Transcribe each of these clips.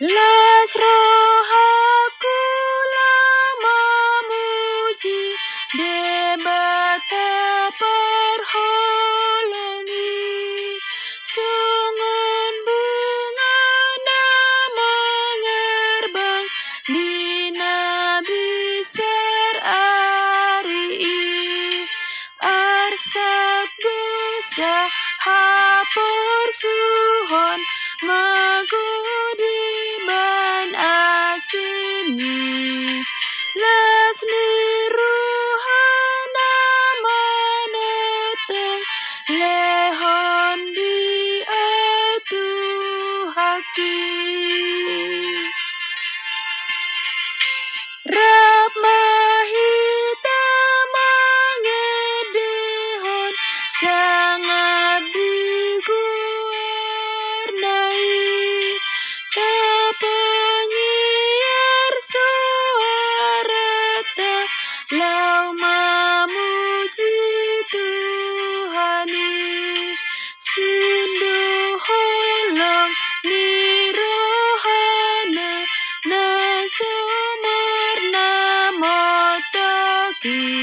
Las roh aku lama muji debata perholongi sungun bunga nama ngerbang di nabi ser ari arsak dosa hapur suhon Rob my happy.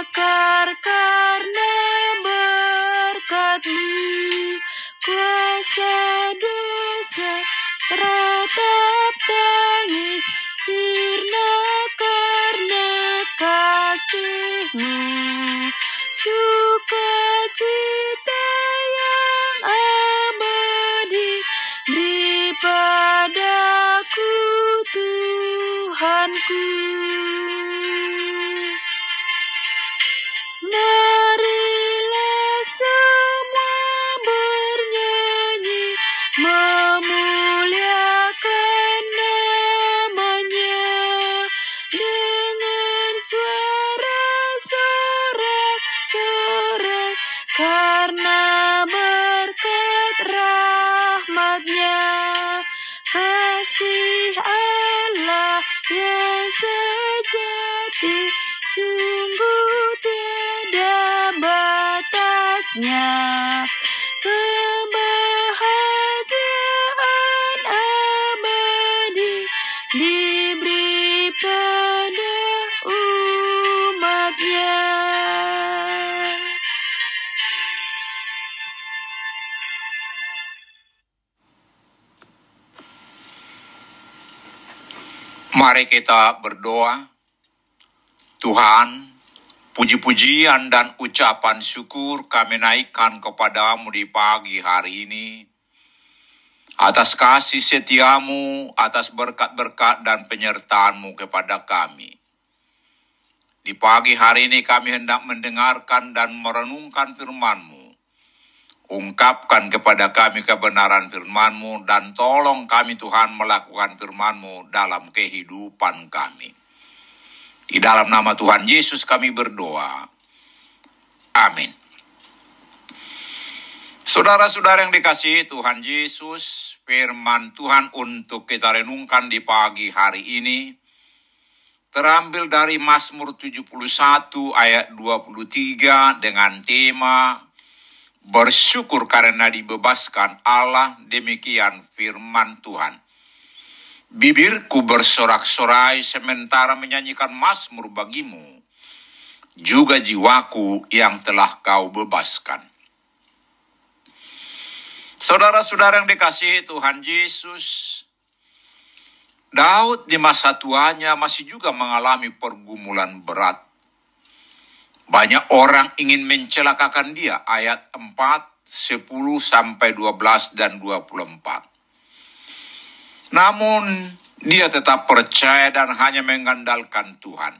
Mekar karena berkatmu Kuasa dosa ratap tangis Sirna karena kasihmu Sukacita Marilah semua bernyanyi Memuliakan namanya. Dengan suara sorak-sorak Karena berkat rahmatnya. Kasih Allah yang sejati Sungguh batasnya Kebahagiaan abadi Diberi pada umatnya Mari kita berdoa. Tuhan, puji-pujian dan ucapan syukur kami naikkan kepadamu di pagi hari ini. Atas kasih setiamu, atas berkat-berkat dan penyertaanmu kepada kami. Di pagi hari ini kami hendak mendengarkan dan merenungkan firman-Mu. Ungkapkan kepada kami kebenaran firman-Mu dan tolong kami Tuhan melakukan firman-Mu dalam kehidupan kami. Di dalam nama Tuhan Yesus kami berdoa. Amin. Saudara-saudara yang dikasihi Tuhan Yesus, firman Tuhan untuk kita renungkan di pagi hari ini terambil dari Mazmur 71 ayat 23 dengan tema bersyukur karena dibebaskan Allah demikian firman Tuhan. Bibirku bersorak-sorai sementara menyanyikan Mazmur bagimu, juga jiwaku yang telah kau bebaskan. Saudara-saudara yang dikasihi Tuhan Yesus, Daud di masa tuanya masih juga mengalami pergumulan berat. Banyak orang ingin mencelakakan dia, ayat 4, 10 sampai 12 dan 24. Namun dia tetap percaya dan hanya mengandalkan Tuhan.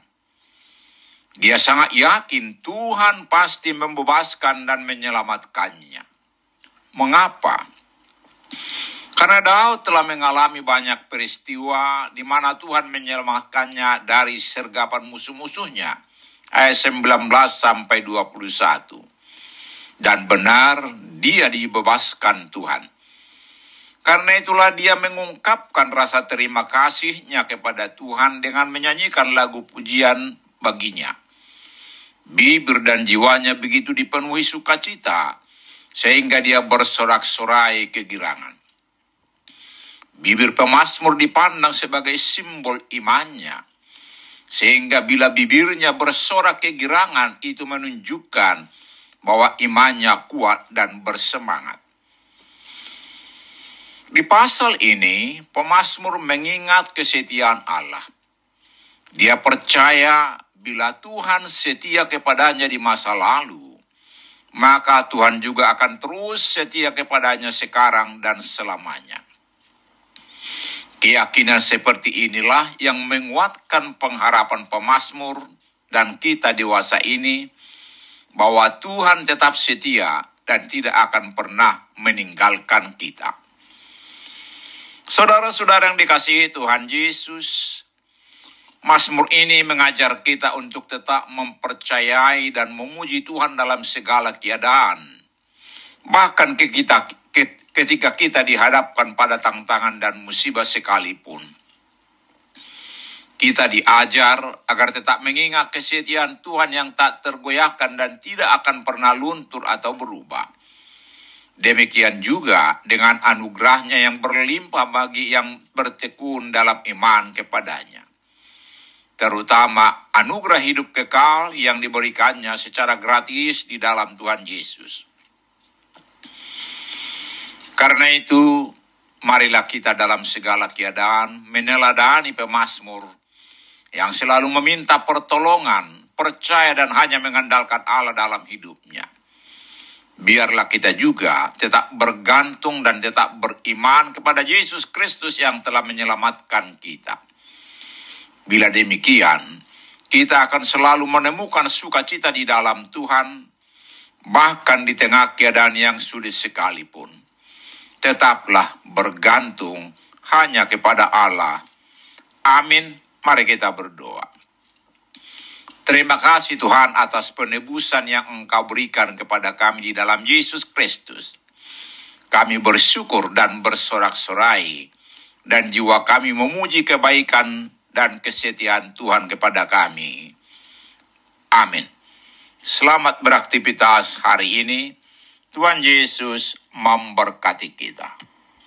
Dia sangat yakin Tuhan pasti membebaskan dan menyelamatkannya. Mengapa? Karena Daud telah mengalami banyak peristiwa di mana Tuhan menyelamatkannya dari sergapan musuh-musuhnya. Ayat 19 sampai 21. Dan benar dia dibebaskan Tuhan. Karena itulah dia mengungkapkan rasa terima kasihnya kepada Tuhan dengan menyanyikan lagu pujian baginya. Bibir dan jiwanya begitu dipenuhi sukacita sehingga dia bersorak-sorai kegirangan. Bibir pemazmur dipandang sebagai simbol imannya, sehingga bila bibirnya bersorak kegirangan itu menunjukkan bahwa imannya kuat dan bersemangat. Di pasal ini, pemazmur mengingat kesetiaan Allah. Dia percaya bila Tuhan setia kepadanya di masa lalu, maka Tuhan juga akan terus setia kepadanya sekarang dan selamanya. Keyakinan seperti inilah yang menguatkan pengharapan pemazmur dan kita dewasa ini bahwa Tuhan tetap setia dan tidak akan pernah meninggalkan kita. Saudara-saudara yang dikasihi Tuhan Yesus, Mazmur ini mengajar kita untuk tetap mempercayai dan memuji Tuhan dalam segala keadaan. Bahkan ketika kita dihadapkan pada tantangan dan musibah sekalipun. Kita diajar agar tetap mengingat kesetiaan Tuhan yang tak tergoyahkan dan tidak akan pernah luntur atau berubah. Demikian juga dengan anugerahnya yang berlimpah bagi yang bertekun dalam iman kepadanya terutama anugerah hidup kekal yang diberikannya secara gratis di dalam Tuhan Yesus. Karena itu, marilah kita dalam segala keadaan meneladani pemazmur yang selalu meminta pertolongan, percaya dan hanya mengandalkan Allah dalam hidupnya. Biarlah kita juga tetap bergantung dan tetap beriman kepada Yesus Kristus yang telah menyelamatkan kita Bila demikian, kita akan selalu menemukan sukacita di dalam Tuhan, bahkan di tengah keadaan yang sulit sekalipun. Tetaplah bergantung hanya kepada Allah. Amin. Mari kita berdoa. Terima kasih Tuhan atas penebusan yang Engkau berikan kepada kami di dalam Yesus Kristus. Kami bersyukur dan bersorak-sorai, dan jiwa kami memuji kebaikan dan kesetiaan Tuhan kepada kami. Amin. Selamat beraktivitas hari ini. Tuhan Yesus memberkati kita.